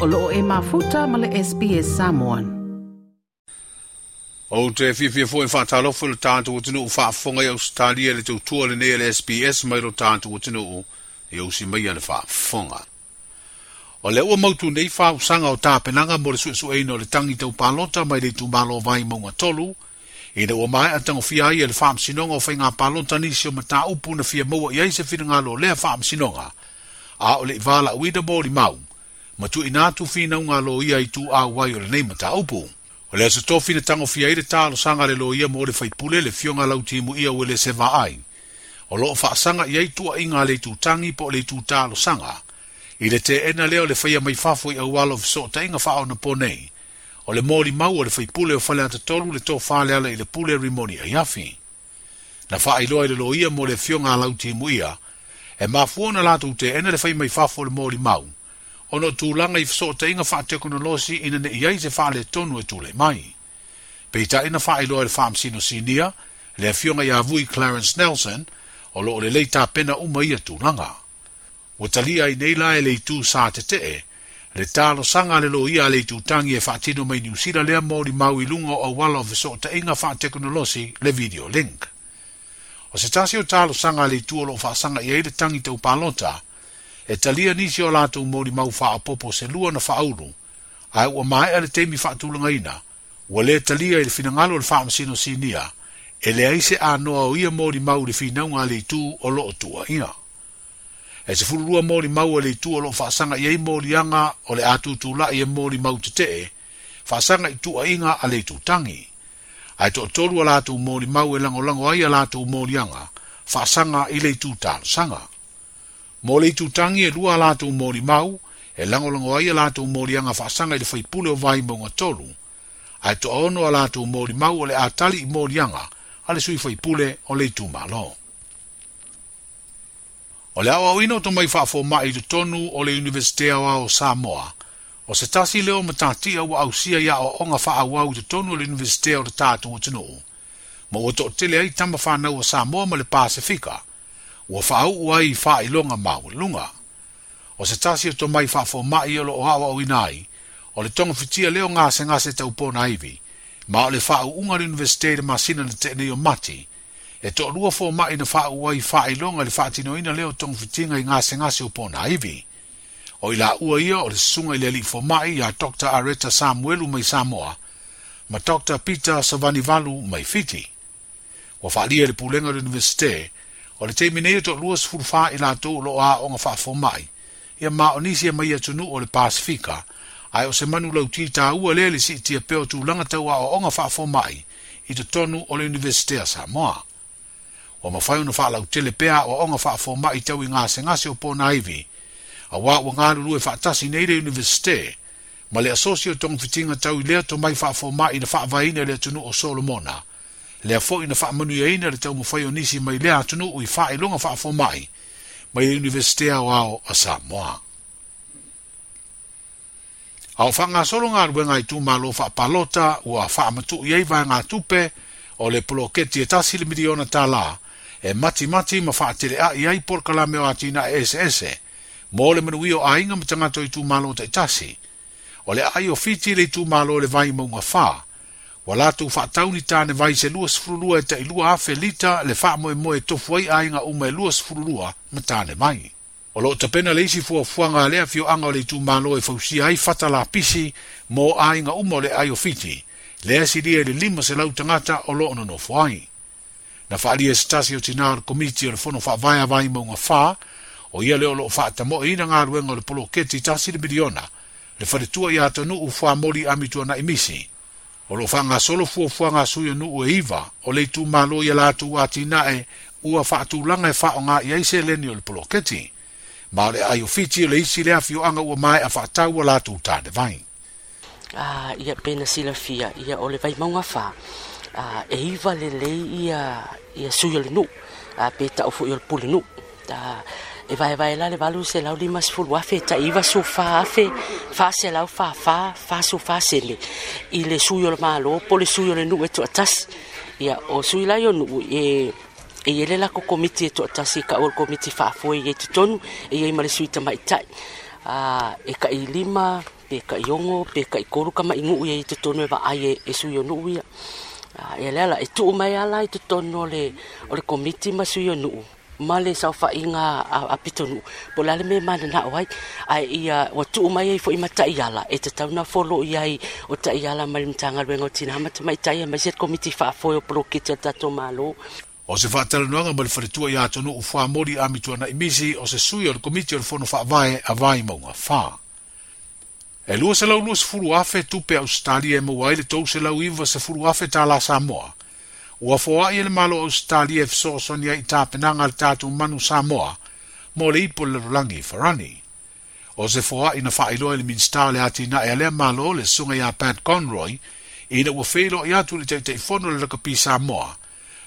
o loo e mafuta ma le SPS Samoan. O te whiwhia fo e whātalofo le tātou o tino whaafonga i Australia le tautua le nei le SBS mai ro tātou o tino o e usi mai ana whaafonga. O le ua mautu nei whausanga o tāpenanga mo le suesu eino le tangi tau pālota mai le tūmalo vai maunga tolu, i le ua mai atango fia i le whaamsinonga o whainga pālota nisi o mata upu na fia maua i aise whiringa lo lea whaamsinonga, a o le i wala uida mō li mau. ma tu ina tu fi na unga lo ia i tu a wai ole nei mata upu. O le aso tofi na tango fia ire talo sanga le lo ia mo le faipule le fionga lau timu ia ue le se ai. O lo fa sanga ia i tu a inga le tu tangi po le tu talo sanga. I le te ena leo le faya mai fafo i au alo fiso ta inga fao na po nei. O le mori mau o le faipule o fale atatolu le to fale ala i le pule rimoni a yafi. Na faa iloa i le lo ia mo le fionga lau timu ia. E mafuona latu te ena le faya mai fafo le mori mau ono tūlanga i fso te inga wha teknolosi ina ne iai te fale tonu e tūle mai. Peita ina wha i loa le wha msino sinia, le a fionga i avui Clarence Nelson, o loo le leita pena uma ia langa. O talia i neila e le tū sā te te e, le tālo sanga le lo ia le tu tangi e wha tino mai niusira lea mōri mau i lungo o wala o fso te inga wha teknolosi le video link. O se tāsi o tālo sanga le tu o lo wha sanga i eile tangi te upalota, le e talia nisi o lātou mōri mau wha apopo se lua na wha aulu, ai ua mai ale teimi wha atulanga ina, ua le talia i le finangalo le wha amasino sinia, e le aise a noa o ia mōri mau le whinau ngā leitu o loo tua ina. E se fururua mōri mau le leitu o loo whaasanga i ei mōri anga o le atu tu la i e mōri mau te tee, whaasanga i tua inga a leitu tangi. Ai to tolu a lātou mōri mau e lango lango ai a lātou mōri anga, whaasanga i leitu tāna sanga mo le tangi e lua lato umori mau, e lango lango ai e lato umori anga whaasanga i le whaipule o vai mo ngatoru, a e to ono a lato umori mau o le atali i mori anga, a le sui whaipule o le tu malo. O le awa wino to mai whaafo mai i tonu o le universite awa o Samoa, o se tasi leo matati au au sia ia o onga wha au tu tonu o le universite o le tātu o tino. Mo o to tele ai tamma whanau o Samoa ma le Pasifika, o ua faau ua ai faailoga maualuga o se tasi o tomai faafoamaʻi o loo aʻoaʻoina ai o le togafitia lea o gasegase taupona aivi ma o le faauʻuga le universite i le masina na teʻenei o mati e toʻalua fomaʻi na faau ai faailoga i le faatinoina lea o togafitiga i gasegase upona aivi o i laʻua ia o le susuga i le alii fomaʻi iā dr areta samuelu mai samoa ma dr peter savanivalu mai fiti ua faaalia i le pulega o le universite O le teimine to luas furfa i la tō lo a o ngā mai. Ia ma o nisi e mai atunu o le Pasifika. Ai o se manu lau ti tā ua lele si i tia peo tūlanga tau a o ngā mai, i te tonu o le Universitea Samoa. O mawhai ona wha lau tele pea o fa whaafomai tau i ngā se ngase o pōna iwi. A wā ua ngā lulu e whaatasi nei le Universite, ma le asosio tong fitinga tau i lea to mai mai i na vaina le atunu o Solomona le fo ina fa manu ya ina le tau mo fai onisi mai le atu no ui fa ilonga fa fo mai mai le universite au au a Samoa. Au fa ngā solo ngā rube ngai tu malo fa palota ua fa amatu ia iwa ngā tupe o le poloketi e tasi le miliona ta e mati mati ma fa atire a iai por kalame o atina e SS mo le manu io a inga mtangato i tu malo te tasi o le ai o fiti le tu malo le vai maunga fa Wa tu fa tauni ta ne vai se luas frulua e ta ilua afe lita le fa moe moe tofu ai nga uma e luas frulua ma ta ne mai. O lo te pena le isi fua fuanga lea fio anga le tu malo e fausi ai fata la pisi mo ainga uma le ai o ofiti. Lea si lia le lima se lau tangata o lo ono no fuai. Na fa alia stasi o tina al komiti o le fono fa vai a vai fa o ia leo lo fa ta mo e ina ngā ruenga le polo keti tasi le miliona le fare tua i atanu u fua mori amitua na emisi o lo fanga solo fu fu nga su yo nu eiva o le tu malo ya la tu atina e u fa tu langa fa nga ya se le ni o poloketi ma le ai ofici le isi le afio anga u mai afa ta u la tu ta de vai a ah, ya pena si la fia ya ah, e o le vai ma nga fa a eiva le le ia ia su yo le no a ah, peta o fu yo le pulinu ta e vaevae la le valu selau lima sefulu afe taʻiva sufā afe fa fa se sele fa fa sui o le mālō po e, e, le sui o le nuu e tuatasi ia o suyo lai o nuu e e ia le lako komiti e tuatasi e kaʻua le komiti faafue i ai totonu e iai no le sui a e kaʻi lima pe kaʻi yongo pe kaʻi kolu ingu i ai totonu e vaai e suyo o nuu ia la e tuu mai ala i le o le komiti ma suyo o male sa fa inga a, pitonu po me mana na wai ai ia o tu mai fo i mata iala e te tau na folo i o ta iala mai mtanga rengo tina ma te mai tai mai set komiti fa fo e o pro kitel tato malo o se fatal no nga mai fretua ia tonu u fa mori a mitua na imisi o se sui o komiti o fo no fa vai a vai mo nga fa e lu se lu se fulu afe tu pe australia mo wai le tou se lau iva se fulu afe e ta la samoa Ua foa i le malo Australia e fesoasonia i tāpenanga le tatu manu Samoa mo le ipo le rolangi farani. O se foa i na whaeloa le minsta le ati na e malo le sunga i a Pat Conroy i na ua whelo i atu le tei tei fono le lakapi Samoa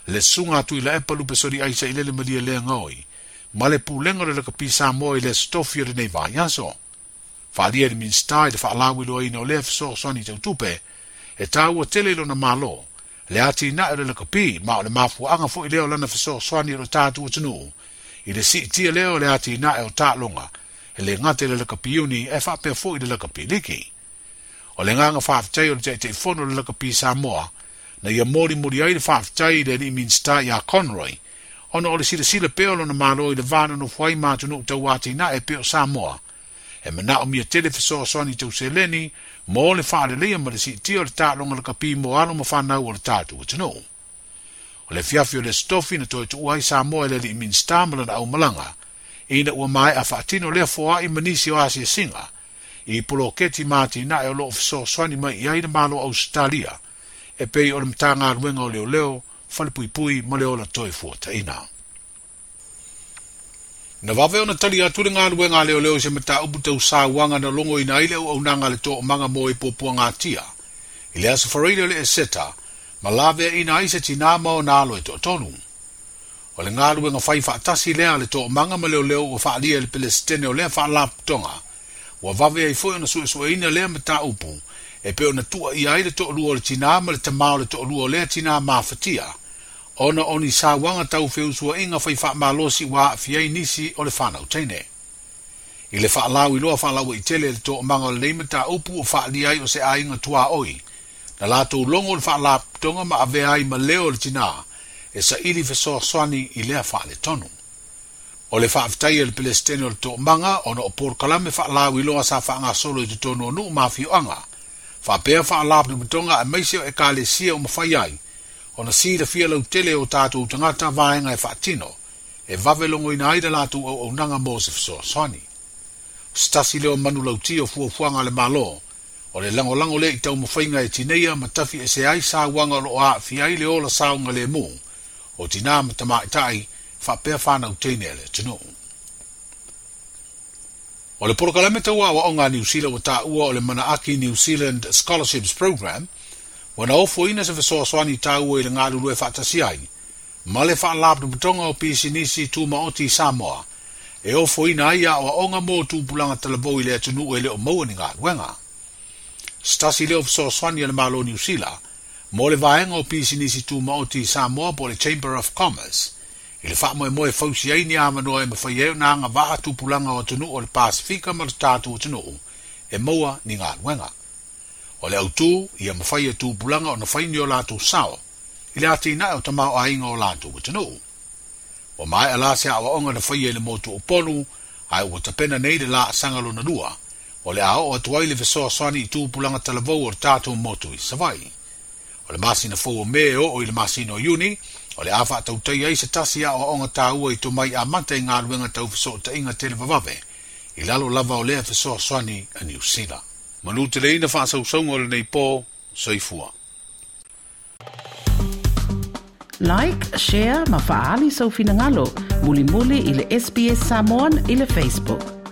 le sunga atu i la epa lupe sori aisa i lele malia lea ngoi ma le pūlenga le lakapi Samoa i le stofio le nei vai aso. Whaalia le minsta i te whaalawi loa i na o lea fesoasonia i tau tupe e tāua tele lona malo le ati na ele le kopi ma le mafu anga fo ileo lana so swani ro e tatu tunu i le si ti leo le ati na e o tatlonga ele ngate le le kapi uni e fa pe fo ile le kapi liki o le nganga fa fa tei o te te fo no le kapi sa moa na ia mori mori ai le fa fa tei le ni min sta ya conroy ona o le si le si le peo lona malo i le vana no fuai ma tunu tau ati na e peo sa moa e mena o mia tele fiso swani tau se leni mo le fa le lea ma le si tia le ta longa le kapi mo alo ma fana ua le ta tu wa tano. O le fiafio le stofi na toi tu uai sa mo e le li min stama le na au malanga, e ina ua mai a fa le lea i manisi o asia singa, i polo keti mati na e lo ofiso swani mai i aina malo au stalia, e pei o le mta ngā ruenga o leo leo, fale pui pui ma toi fua inao. Na wawe ona tali atu le ngālu e ngāle leo se mata upu tau sā wanga na longo ina ile au na ngāle tō manga mō i pōpua ngā tia. I le asa whareile le e seta, ma lawe ina aise ti nā mao nā alo tō tonu. O le ngālu e ngafai whaatasi lea le tō manga ma leo leo o whaalia le pele stene o lea wha lap tonga. Wa wawe ai fwoi ona sui sue ina lea mata upu, e pe ona tua i aile tō lua le ti nā ma le tamau le tō lua lea ti nā mā fatia ona oni sa wanga tau feu sua inga fai fa malosi wa fia nisi o le fa nau I le fa lau i loa fa lau i tele le to manga le lima ta upu o fa li ai o se a inga tua oi. Na la tau le fa la tonga ma ave ai ma leo le tina e sa ili fe soa swani i lea fa le tonu. O le fa aftai e le pelestene o le to manga ona o por kalame fa lau i loa sa fa anga solo i te tonu e o nu ma fio anga. Fa pea fa lau ni mtonga e maise o e ka sia o mafai ai ona sida fia lau tele o tātou tangata vāenga e whaatino, e vavelongo ina aida lātou au o nanga Moses so sani. Stasi o manu lau ti o fuafuanga le malo, o le lango lango le i tau mawhainga e tineia ma tafi e se ai sā wanga lo a fiai le ola saunga le mō, o tina tama i tai whapea whanau teine ele tino. O le porokalame tau awa o ngā New Zealand o ta ua o le mana aki New Zealand Scholarships program Wana ofo ina se fesoasoani tāua i le galulu e fatasi ai, ma le faalapuputoga o pisinisi tumaoti i Samoa, e ofo ina ai a oaʻoga mo tupulaga talavou i le atunuu e le o maua ni galuega. Stasi leo fesoasoani e le malo niusila, mo le vaega o pisinisi tumaoti i Samoa po le Chamber of Commerce, i le faamoemoe fausi ai ni amanoa e mafai ai ona aga vaha tupulaga o atunuu o le pasifika ma le tatou atunuu e maua ni galuega. O le autu, ia mawhai atu e bulanga o na whaini o lātou sao, i le ati nai e o tamā o ainga o lātou watanu. O mai ala se awa onga na whaia e le motu o ponu, ai o tapena nei le lā sangalo na dua, o le ao o atuai le vesoa swani i tū pulanga talavou o tātou motu i savai. O le masi na fōu me o o le masi no yuni, o le awha atau tei ai se tasi a o onga tā i i mai a mante ngā luenga tau vesoa ta inga te vavave, i lalo lava o lea vesoa swani a New Zealand manu te leina wha asau saunga o lenei pō, saifua. Like, share, ma faali sau finangalo, muli muli ili SBS Samoan ili Facebook.